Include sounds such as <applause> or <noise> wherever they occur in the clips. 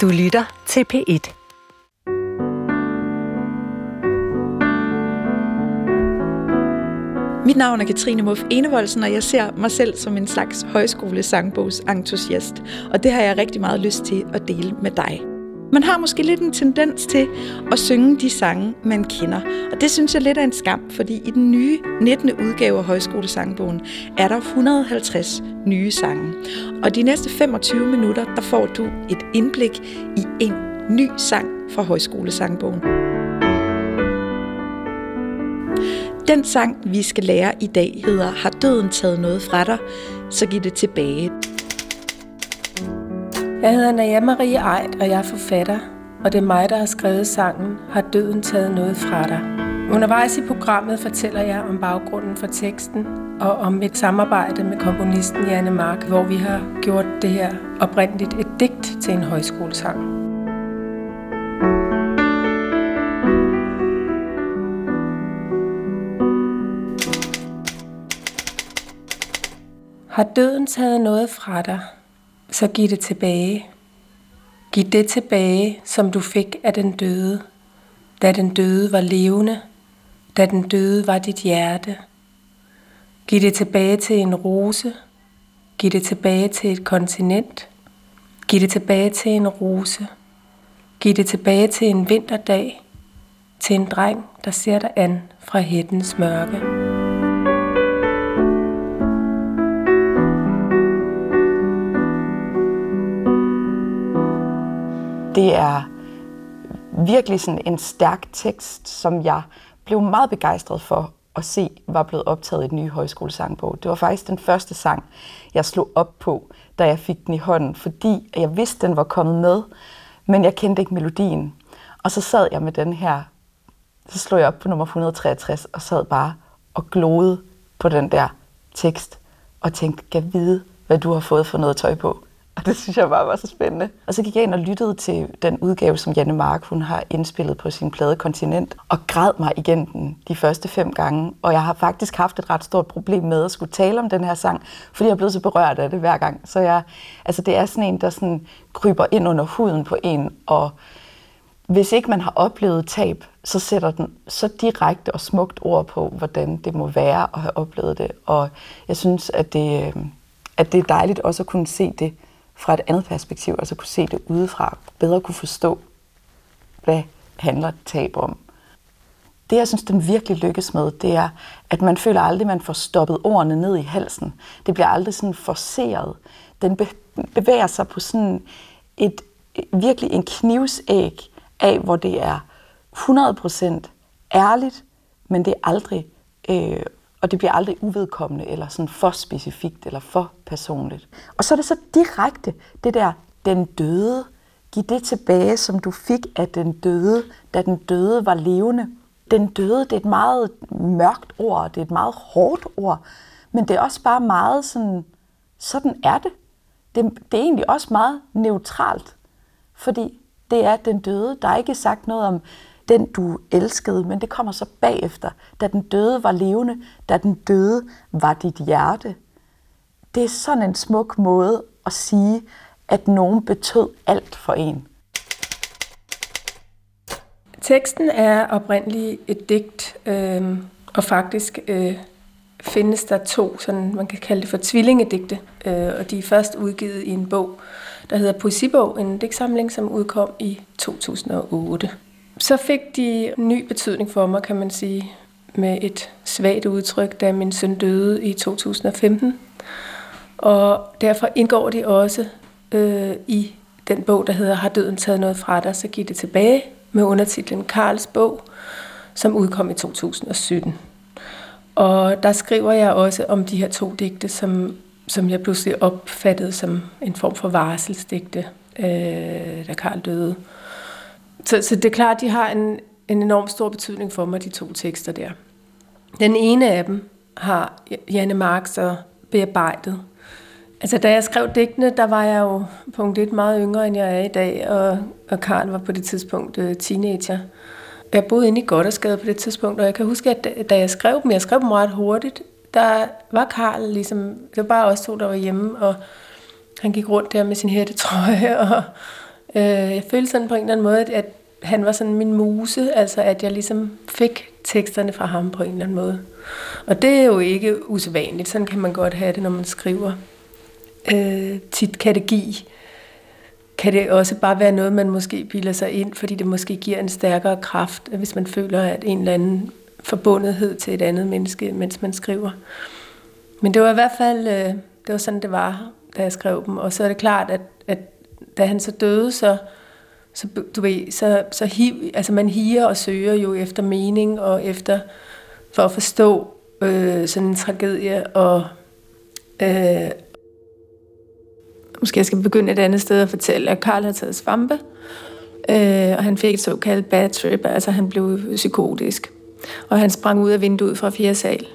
Du lytter til P1. Mit navn er Katrine Muff Enevoldsen, og jeg ser mig selv som en slags højskole-sangbogs-entusiast. Og det har jeg rigtig meget lyst til at dele med dig. Man har måske lidt en tendens til at synge de sange, man kender. Og det synes jeg lidt er en skam, fordi i den nye 19. udgave af Højskolesangbogen er der 150 nye sange. Og de næste 25 minutter, der får du et indblik i en ny sang fra Højskolesangbogen. Den sang, vi skal lære i dag, hedder Har døden taget noget fra dig? Så giv det tilbage. Jeg hedder Naja Marie Eid, og jeg er forfatter, og det er mig, der har skrevet sangen Har døden taget noget fra dig? Undervejs i programmet fortæller jeg om baggrunden for teksten og om et samarbejde med komponisten Janne Mark, hvor vi har gjort det her oprindeligt et digt til en højskolesang. Har døden taget noget fra dig, så giv det tilbage. Giv det tilbage, som du fik af den døde, da den døde var levende, da den døde var dit hjerte. Giv det tilbage til en rose, giv det tilbage til et kontinent, giv det tilbage til en rose, giv det tilbage til en vinterdag, til en dreng, der ser dig an fra hættens mørke. Det er virkelig sådan en stærk tekst, som jeg blev meget begejstret for at se var blevet optaget i den nye højskolesangbog. Det var faktisk den første sang, jeg slog op på, da jeg fik den i hånden, fordi jeg vidste, den var kommet med, men jeg kendte ikke melodien. Og så sad jeg med den her, så slog jeg op på nummer 163 og sad bare og gloede på den der tekst og tænkte, kan vide, hvad du har fået for noget tøj på. Og <laughs> det synes jeg bare var så spændende. Og så gik jeg ind og lyttede til den udgave, som Janne Mark hun har indspillet på sin plade Kontinent, og græd mig igen den de første fem gange. Og jeg har faktisk haft et ret stort problem med at skulle tale om den her sang, fordi jeg er blevet så berørt af det hver gang. Så jeg, altså det er sådan en, der sådan kryber ind under huden på en, og hvis ikke man har oplevet tab, så sætter den så direkte og smukt ord på, hvordan det må være at have oplevet det. Og jeg synes, at det, øhm, at det er dejligt også at kunne se det fra et andet perspektiv, altså kunne se det udefra, bedre kunne forstå, hvad handler tab om. Det, jeg synes, den virkelig lykkes med, det er, at man føler aldrig, at man får stoppet ordene ned i halsen. Det bliver aldrig sådan forceret. Den bevæger sig på sådan et, virkelig en knivsæg af, hvor det er 100% ærligt, men det er aldrig øh, og det bliver aldrig uvedkommende eller sådan for specifikt eller for personligt. Og så er det så direkte det der, den døde, giv det tilbage, som du fik af den døde, da den døde var levende. Den døde, det er et meget mørkt ord, det er et meget hårdt ord, men det er også bare meget sådan, sådan er det. Det, det er egentlig også meget neutralt, fordi det er den døde. Der er ikke sagt noget om, den du elskede, men det kommer så bagefter, da den døde var levende, da den døde var dit hjerte. Det er sådan en smuk måde at sige, at nogen betød alt for en. Teksten er oprindeligt et digt, øh, og faktisk øh, findes der to, sådan man kan kalde det for tvillingedigte, øh, og de er først udgivet i en bog, der hedder Poesibog, en digtsamling, som udkom i 2008. Så fik de ny betydning for mig, kan man sige, med et svagt udtryk, da min søn døde i 2015. Og derfor indgår de også øh, i den bog, der hedder Har døden taget noget fra dig, så giv det tilbage, med undertitlen Karls bog, som udkom i 2017. Og der skriver jeg også om de her to digte, som, som jeg pludselig opfattede som en form for varselsdigte, øh, da Karl døde. Så, så det er klart, at de har en, en enorm stor betydning for mig, de to tekster der. Den ene af dem har Janne Mark så bearbejdet. Altså, da jeg skrev digtene, der var jeg jo punkt et meget yngre, end jeg er i dag, og, og Karl var på det tidspunkt uh, teenager. Jeg boede inde i Goddersgade på det tidspunkt, og jeg kan huske, at da jeg skrev dem, jeg skrev dem ret hurtigt, der var Karl ligesom, det var bare os to, der var hjemme, og han gik rundt der med sin hættetrøje, <laughs> og Øh, jeg følte sådan på en eller anden måde, at han var sådan min muse, altså at jeg ligesom fik teksterne fra ham på en eller anden måde. Og det er jo ikke usædvanligt, sådan kan man godt have det, når man skriver. Øh, tit kan det give, kan det også bare være noget, man måske bilder sig ind, fordi det måske giver en stærkere kraft, hvis man føler, at en eller anden forbundethed til et andet menneske, mens man skriver. Men det var i hvert fald, øh, det var sådan, det var, da jeg skrev dem. Og så er det klart, at, at da han så døde, så, så du ved, så, så hiv, altså man higer og søger jo efter mening og efter, for at forstå øh, sådan en tragedie og øh, måske jeg skal begynde et andet sted at fortælle, at Karl har taget svampe, øh, og han fik et såkaldt bad trip, altså han blev psykotisk. Og han sprang ud af vinduet fra fjerde sal.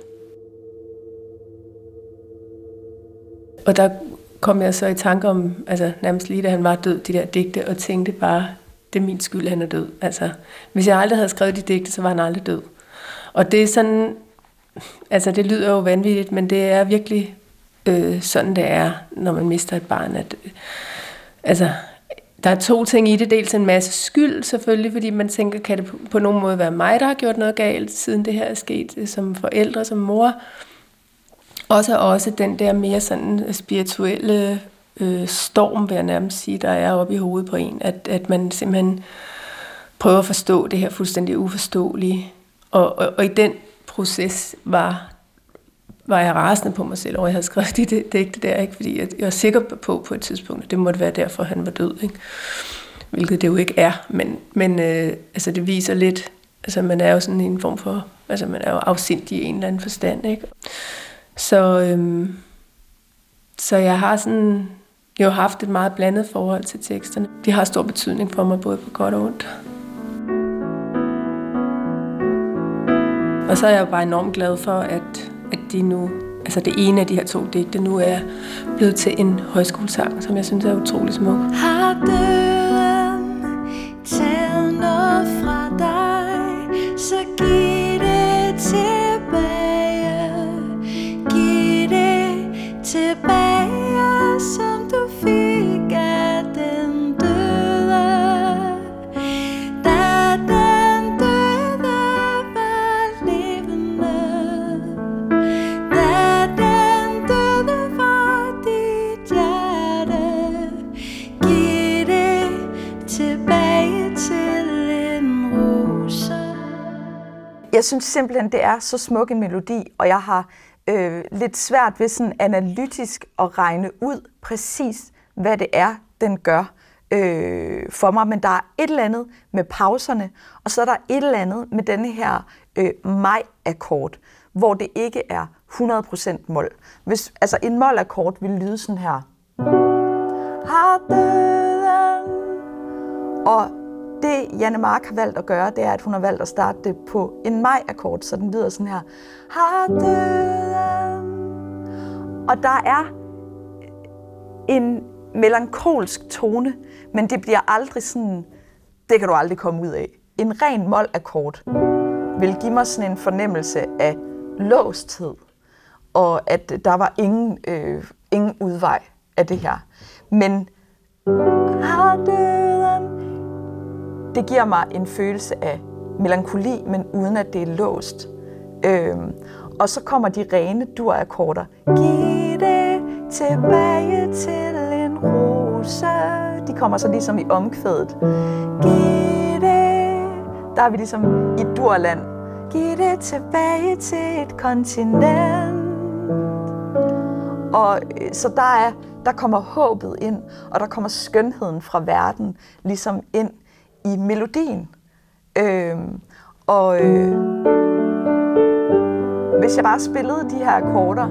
Og der kom jeg så i tanke om, altså nærmest lige da han var død, de der digte, og tænkte bare, det er min skyld, han er død. Altså, hvis jeg aldrig havde skrevet de digte, så var han aldrig død. Og det er sådan, altså det lyder jo vanvittigt, men det er virkelig øh, sådan, det er, når man mister et barn. At, øh, altså, der er to ting i det. Dels en masse skyld selvfølgelig, fordi man tænker, kan det på, på nogen måde være mig, der har gjort noget galt, siden det her er sket øh, som forældre, som mor. Og så også den der mere sådan øh, spirituelle øh, storm, vil jeg nærmest sige, der er oppe i hovedet på en. At, at man simpelthen prøver at forstå det her fuldstændig uforståelige. Og, og, og i den proces var, var jeg rasende på mig selv over, at jeg havde skrevet de digte der, ikke? fordi jeg, jeg var sikker på på et tidspunkt, at det måtte være derfor, han var død. Ikke? Hvilket det jo ikke er, men, men øh, altså det viser lidt, altså man er jo sådan en form for, altså man er jo afsindig i en eller anden forstand. Ikke? Så, øhm, så jeg har sådan jo haft et meget blandet forhold til teksterne. De har stor betydning for mig, både på godt og ondt. Og så er jeg jo bare enormt glad for, at, at de nu, altså det ene af de her to digte nu er blevet til en højskolesang, som jeg synes er utrolig smuk. Har det Jeg synes simpelthen, det er så smuk en melodi, og jeg har øh, lidt svært ved sådan analytisk at regne ud præcis, hvad det er, den gør øh, for mig. Men der er et eller andet med pauserne, og så er der et eller andet med denne her øh, maj-akkord, hvor det ikke er 100% mol. Hvis, altså en mol-akkord ville lyde sådan her. Har døden. Og det Janne Mark har valgt at gøre, det er, at hun har valgt at starte det på en maj-akkord, så den lyder sådan her. Har døden. Og der er en melankolsk tone, men det bliver aldrig sådan, det kan du aldrig komme ud af. En ren mol-akkord vil give mig sådan en fornemmelse af låsthed, og at der var ingen, øh, ingen udvej af det her. Men har døden, det giver mig en følelse af melankoli, men uden at det er låst. Øhm, og så kommer de rene durakkorder. Giv det tilbage til en rose. De kommer så ligesom i omkvædet. Giv det. Der er vi ligesom i durland. Giv det tilbage til et kontinent. Og øh, så der, er, der kommer håbet ind, og der kommer skønheden fra verden ligesom ind i melodien. Øh, og øh, hvis jeg bare spillede de her akkorder,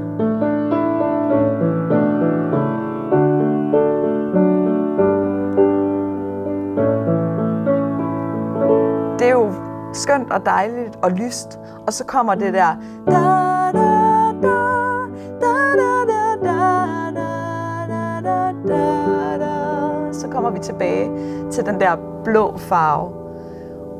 det er jo skønt og dejligt og lyst, og så kommer det der da, da, da, da, da, da, da, da, da, da. så kommer vi tilbage til den der blå farve.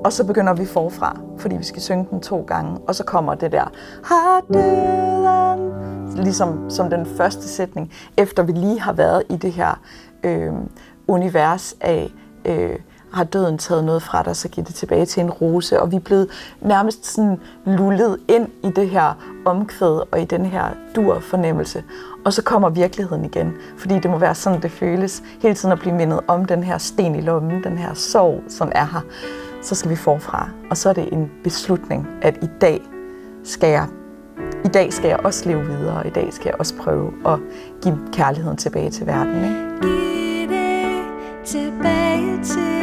Og så begynder vi forfra, fordi vi skal synge den to gange. Og så kommer det der, har døden, ligesom som den første sætning, efter vi lige har været i det her øh, univers af øh, har døden taget noget fra dig, så giv det tilbage til en rose. Og vi er blevet nærmest sådan lullet ind i det her omkvæd og i den her dur-fornemmelse. Og så kommer virkeligheden igen, fordi det må være sådan, det føles hele tiden at blive mindet om den her sten i lommen, den her sorg, som er her. Så skal vi forfra. Og så er det en beslutning, at i dag skal jeg i dag skal jeg også leve videre, og i dag skal jeg også prøve at give kærligheden tilbage til verden. Ikke? Giv det tilbage til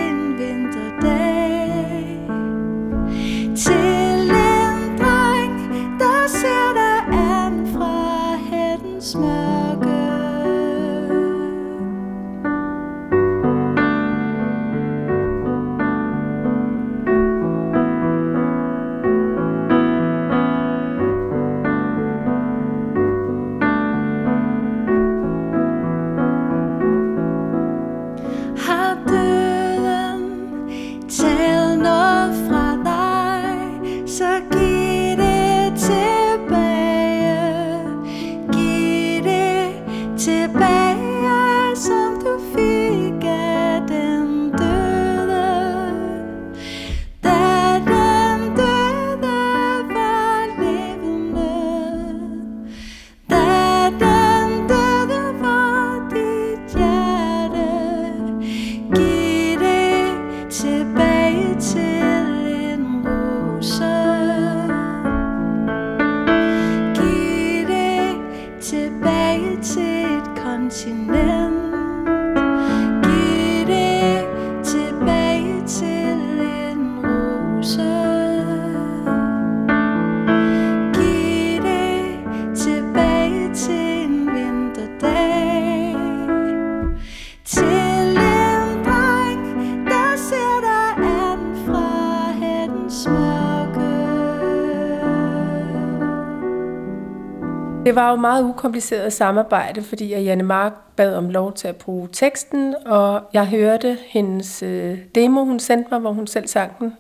Det var jo meget ukompliceret samarbejde, fordi at Janne Mark bad om lov til at bruge teksten, og jeg hørte hendes øh, demo, hun sendte mig, hvor hun selv sang den,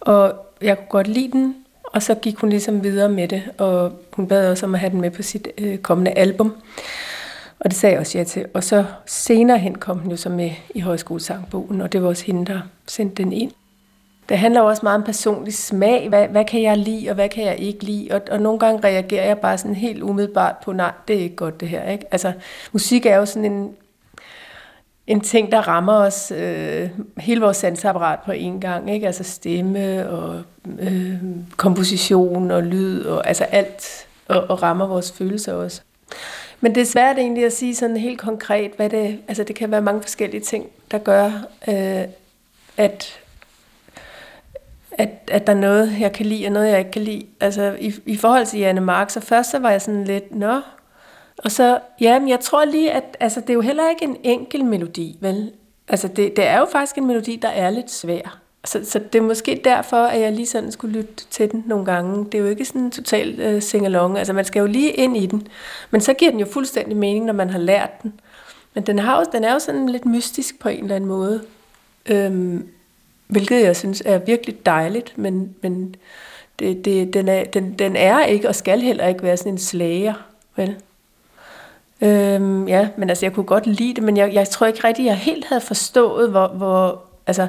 og jeg kunne godt lide den, og så gik hun ligesom videre med det, og hun bad også om at have den med på sit øh, kommende album. Og det sagde jeg også ja til. Og så senere hen kom den jo så med i højskolesangbogen, og det var også hende, der sendte den ind. Det handler jo også meget om personlig smag. Hvad, hvad kan jeg lide, og hvad kan jeg ikke lide? Og, og nogle gange reagerer jeg bare sådan helt umiddelbart på, nej, det er ikke godt det her. Ikke? Altså, musik er jo sådan en, en ting, der rammer os, øh, hele vores sansapparat på en gang. Ikke? Altså stemme og øh, komposition og lyd, og altså alt, og, og rammer vores følelser også. Men det er svært egentlig at sige sådan helt konkret, hvad det, altså det kan være mange forskellige ting, der gør, øh, at, at, at der er noget, jeg kan lide, og noget, jeg ikke kan lide. Altså i, i forhold til Janne Mark, så først så var jeg sådan lidt, nå, og så, ja, men jeg tror lige, at altså, det er jo heller ikke en enkel melodi, vel? Altså det, det er jo faktisk en melodi, der er lidt svær. Så, så det er måske derfor, at jeg lige sådan skulle lytte til den nogle gange. Det er jo ikke sådan en total øh, sing-along. Altså man skal jo lige ind i den. Men så giver den jo fuldstændig mening, når man har lært den. Men den, har jo, den er jo sådan lidt mystisk på en eller anden måde. Øhm, hvilket jeg synes er virkelig dejligt, men, men det, det, den, er, den, den er ikke og skal heller ikke være sådan en slager. Vel? Øhm, ja, men altså jeg kunne godt lide det, men jeg, jeg tror ikke rigtigt, jeg helt havde forstået, hvor, hvor, altså,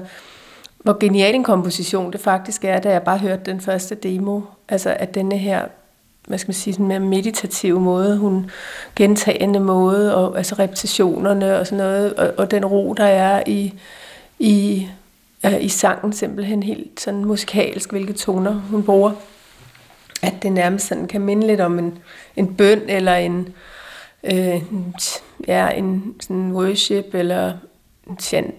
hvor genial en komposition det faktisk er, da jeg bare hørte den første demo. Altså at denne her, hvad skal man sige, sådan mere meditative måde, hun gentagende måde, og altså repetitionerne og sådan noget, og, og den ro, der er i, i, øh, i sangen simpelthen helt sådan musikalsk, hvilke toner hun bruger. At det nærmest sådan kan minde lidt om en, en bøn, eller en, øh, ja, en sådan worship, eller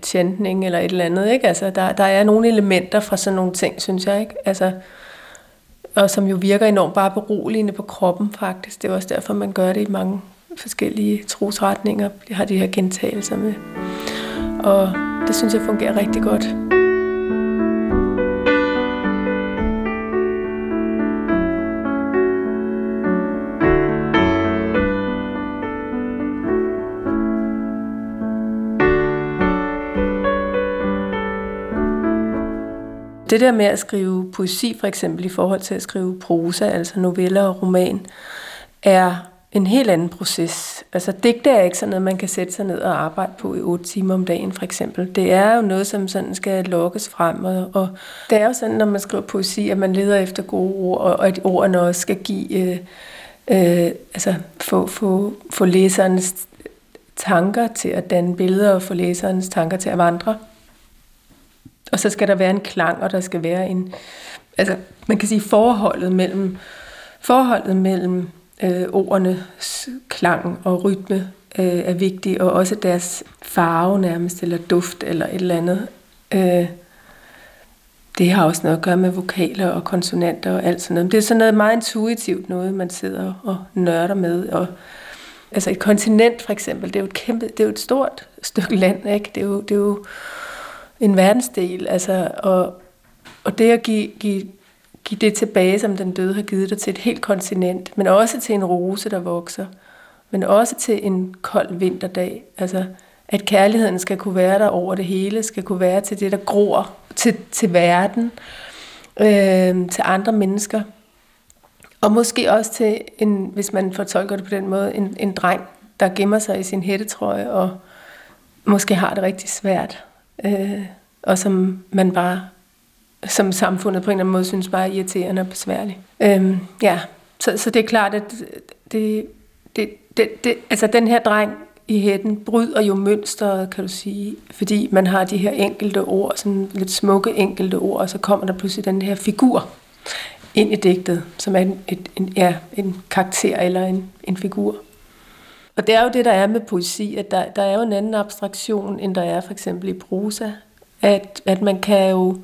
chantning eller et eller andet, ikke? Altså, der, der er nogle elementer fra sådan nogle ting, synes jeg, ikke? Altså, og som jo virker enormt bare beroligende på kroppen, faktisk. Det er også derfor, man gør det i mange forskellige trosretninger. De har de her gentagelser med. Og det synes jeg fungerer rigtig godt. Det der med at skrive poesi, for eksempel i forhold til at skrive prosa, altså noveller og roman, er en helt anden proces. Altså digte er ikke sådan noget, man kan sætte sig ned og arbejde på i otte timer om dagen, for eksempel. Det er jo noget, som sådan skal lokkes frem, og, og det er jo sådan, når man skriver poesi, at man leder efter gode ord, og, og at ordene også skal give, øh, øh, altså få, få, få læserens tanker til at danne billeder, og få læserens tanker til at vandre. Og så skal der være en klang, og der skal være en, altså man kan sige forholdet mellem, forholdet mellem øh, ordenes klang og rytme øh, er vigtig, og også deres farve nærmest, eller duft, eller et eller andet. Øh, det har også noget at gøre med vokaler og konsonanter og alt sådan noget. Det er sådan noget meget intuitivt noget, man sidder og nørder med. Og, altså et kontinent for eksempel, det er jo et kæmpe, det er jo et stort stykke land, ikke? Det er jo, det er jo en verdensdel, altså, og, og det at give, give give det tilbage, som den døde har givet dig til et helt kontinent, men også til en rose, der vokser, men også til en kold vinterdag. Altså, at kærligheden skal kunne være der over det hele, skal kunne være til det, der gror, til, til verden, øh, til andre mennesker. Og måske også til, en, hvis man fortolker det på den måde, en, en dreng, der gemmer sig i sin hættetrøje og måske har det rigtig svært, øh, og som man bare som samfundet på en eller anden måde synes bare er irriterende og besværlig. Øh, ja, så, så det er klart, at det, det, det, det, altså den her dreng i hætten bryder jo mønstret, kan du sige, fordi man har de her enkelte ord, sådan lidt smukke enkelte ord, og så kommer der pludselig den her figur ind i digtet, som er en, et, en, ja, en karakter eller en, en figur. Og det er jo det, der er med poesi, at der, der er jo en anden abstraktion, end der er for eksempel i prosa. At, at man kan jo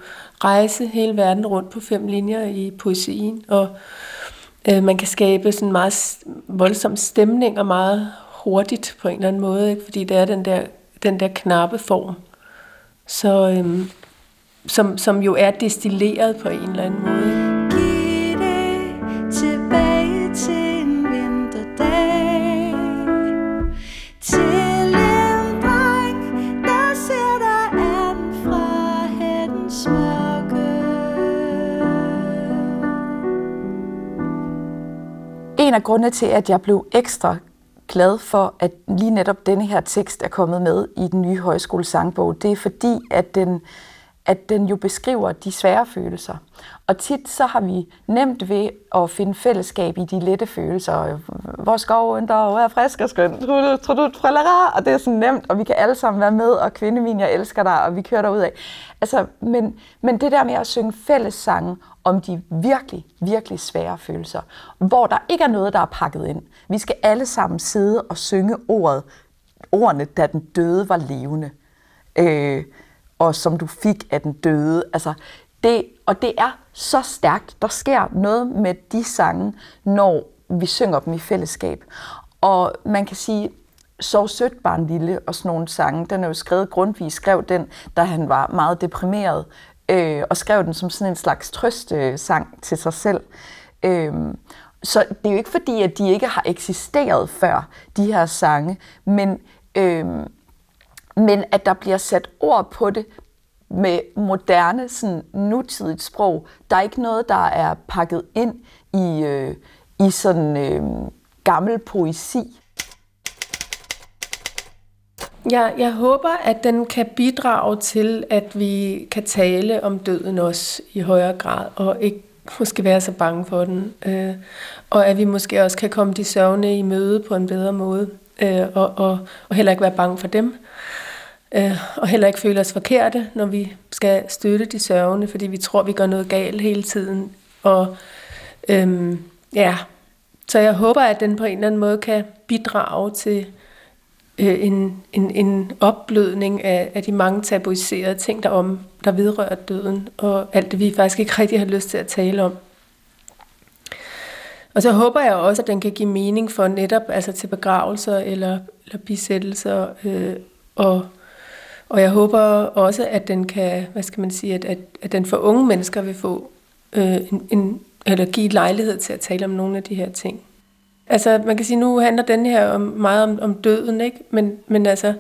rejse hele verden rundt på fem linjer i poesien, og øh, man kan skabe sådan en meget voldsom stemning og meget hurtigt på en eller anden måde, ikke? fordi det er den der, den der knappe form, så, øh, som, som jo er destilleret på en eller anden måde. En af grundene til, at jeg blev ekstra glad for, at lige netop denne her tekst er kommet med i den nye højskolesangbog, det er fordi, at den, at den jo beskriver de svære følelser. Og tit så har vi nemt ved at finde fællesskab i de lette følelser. Hvor skoven der er frisk og skøn, tror du, og det er sådan nemt, og vi kan alle sammen være med, og kvinde min, jeg elsker dig, og vi kører derud af. Altså, men, men det der med at synge fællessange om de virkelig, virkelig svære følelser, hvor der ikke er noget, der er pakket ind. Vi skal alle sammen sidde og synge ordet, ordene, da den døde var levende. Øh, og som du fik af den døde. Altså, det, og det er så stærkt. Der sker noget med de sange, når vi synger dem i fællesskab. Og man kan sige, så sødt barn lille og sådan nogle sange, den er jo skrevet, Grundtvig skrev den, da han var meget deprimeret, øh, og skrev den som sådan en slags trøstesang til sig selv. Øh, så det er jo ikke fordi, at de ikke har eksisteret før, de her sange, men, øh, men at der bliver sat ord på det med moderne, sådan nutidigt sprog. Der er ikke noget, der er pakket ind i, øh, i sådan øh, gammel poesi. Ja, jeg håber, at den kan bidrage til, at vi kan tale om døden også i højere grad, og ikke måske være så bange for den. Øh, og at vi måske også kan komme de sørgende i møde på en bedre måde, øh, og, og, og heller ikke være bange for dem. Øh, og heller ikke føle os forkerte, når vi skal støtte de sørgende, fordi vi tror, vi gør noget galt hele tiden. Og øh, ja, så jeg håber, at den på en eller anden måde kan bidrage til øh, en, en, en opblødning af, af de mange tabuiserede ting, der, om, der vedrører døden, og alt det, vi faktisk ikke rigtig har lyst til at tale om. Og så håber jeg også, at den kan give mening for netop altså til begravelser eller, eller bisættelser. Øh, og, og jeg håber også, at den kan, hvad skal man sige, at, at, at den for unge mennesker vil få øh, en, en, eller give lejlighed til at tale om nogle af de her ting. Altså, man kan sige, nu handler den her om, meget om, om døden, ikke? Men, men altså,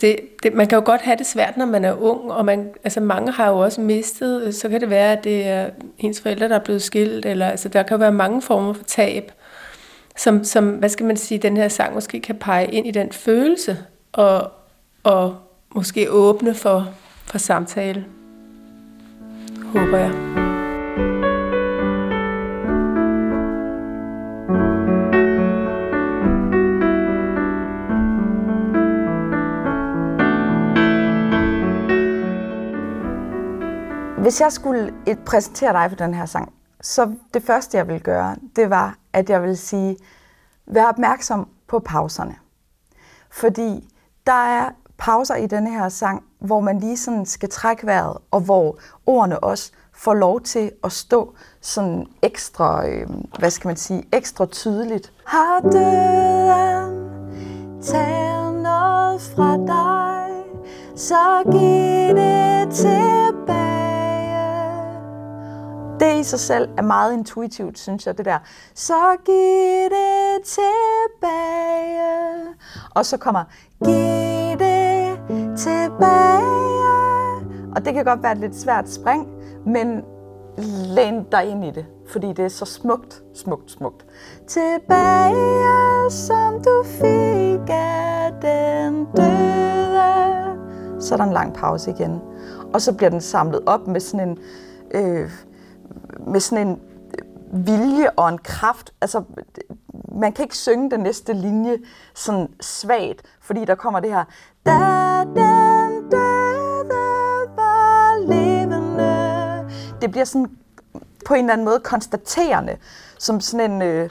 det, det, man kan jo godt have det svært, når man er ung, og man, altså mange har jo også mistet, så kan det være, at det er ens forældre, der er blevet skilt, eller altså, der kan jo være mange former for tab. som, som, hvad skal man sige, den her sang måske kan pege ind i den følelse, og, og måske åbne for, for samtale. Håber jeg. Hvis jeg skulle et præsentere dig for den her sang, så det første, jeg ville gøre, det var, at jeg ville sige, vær opmærksom på pauserne. Fordi der er pauser i denne her sang, hvor man lige sådan skal trække vejret, og hvor ordene også får lov til at stå sådan ekstra, øh, hvad skal man sige, ekstra tydeligt. Har døden taget noget fra dig, så giv det tilbage. Det i sig selv er meget intuitivt, synes jeg, det der. Så giv det tilbage. Og så kommer, giv det tilbage. Og det kan godt være et lidt svært spring, men læn dig ind i det, fordi det er så smukt, smukt, smukt. Tilbage, som du fik af den døde. Så er der en lang pause igen. Og så bliver den samlet op med sådan en, øh, med sådan en øh, vilje og en kraft. Altså, man kan ikke synge den næste linje sådan svagt, fordi der kommer det her. Da den døde var levende. Det bliver sådan på en eller anden måde konstaterende, som sådan en... Øh,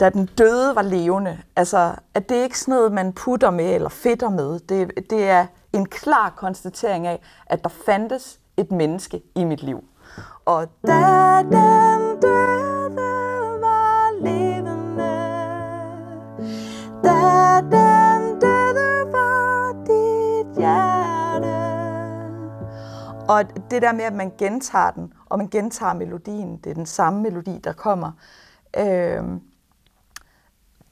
da den døde var levende. Altså, at det er ikke sådan noget, man putter med eller fedter med. Det, det er en klar konstatering af, at der fandtes et menneske i mit liv. Og da den døde var levende, da den døde var dit hjerte. Og det der med, at man gentager den, og man gentager melodien, det er den samme melodi, der kommer, øh,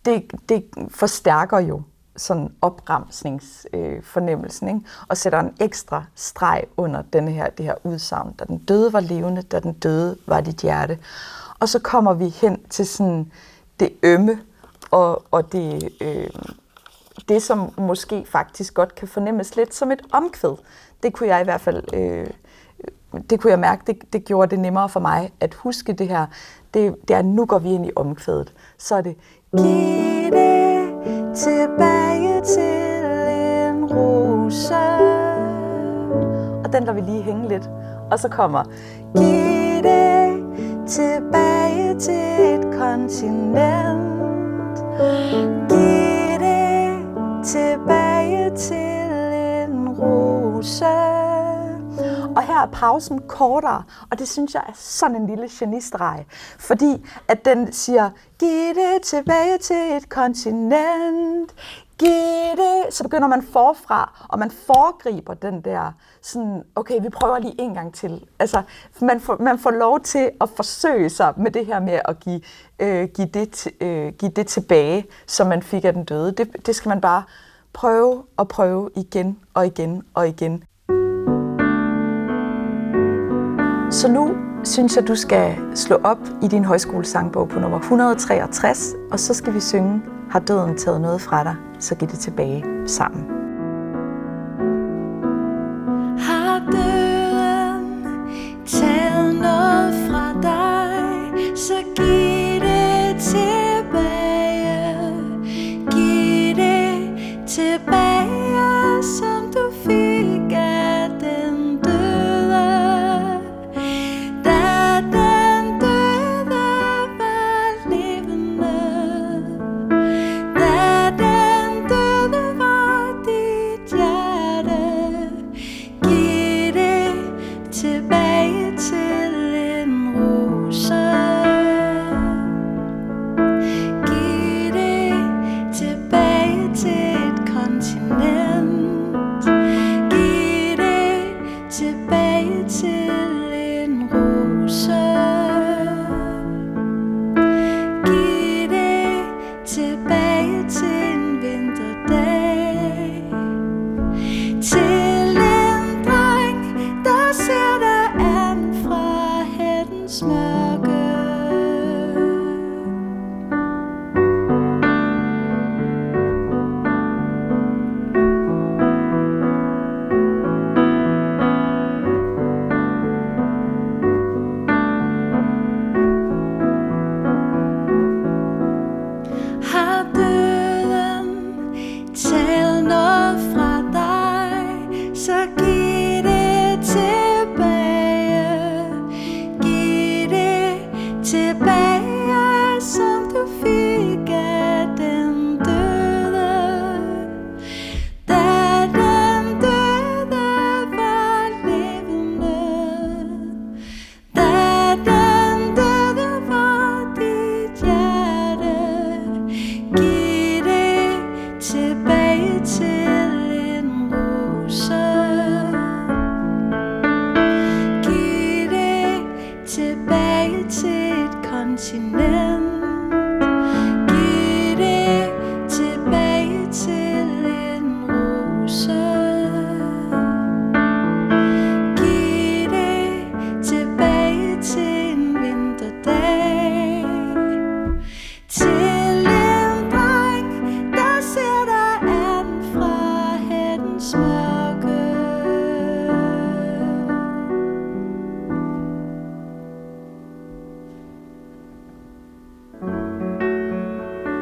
det, det forstærker jo sådan opremsningsfornemmelsen, øh, ikke? og sætter en ekstra streg under denne her, det her udsagn, da den døde var levende, da den døde var dit hjerte. Og så kommer vi hen til sådan det ømme, og, og det, øh, det, som måske faktisk godt kan fornemmes lidt som et omkvæd. Det kunne jeg i hvert fald, øh, det kunne jeg mærke, det, det gjorde det nemmere for mig at huske det her. Det, det er, nu går vi ind i omkvædet. Så er det, giv det tilbage til en rose. Og den der vi lige hænge lidt. Og så kommer, giv det tilbage til et kontinent. Giv det tilbage til en rose. Er pausen kortere, og det synes jeg er sådan en lille genistreg. Fordi at den siger, giv det tilbage til et kontinent, giv det, så begynder man forfra, og man foregriber den der, sådan, okay, vi prøver lige en gang til. Altså, man får, man får lov til at forsøge sig med det her med at give, øh, give, det, øh, give det tilbage, som man fik af den døde. Det, det skal man bare prøve og prøve igen og igen og igen. Så nu synes jeg, du skal slå op i din højskolesangbog på nummer 163, og så skal vi synge Har døden taget noget fra dig, så giv det tilbage sammen.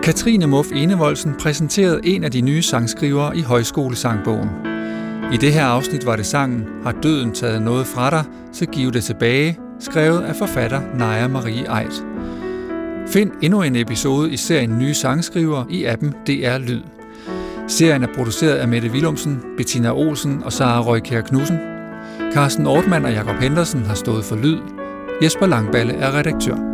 Katrine Muff Enevoldsen præsenterede en af de nye sangskrivere i Højskolesangbogen. I det her afsnit var det sangen Har døden taget noget fra dig, så giv det tilbage, skrevet af forfatter Naja Marie Eit. Find endnu en episode i serien Nye Sangskriver i appen DR Lyd. Serien er produceret af Mette Willumsen, Bettina Olsen og Sara Røykær Knudsen. Carsten Ortmann og Jakob Henderson har stået for lyd. Jesper Langballe er redaktør.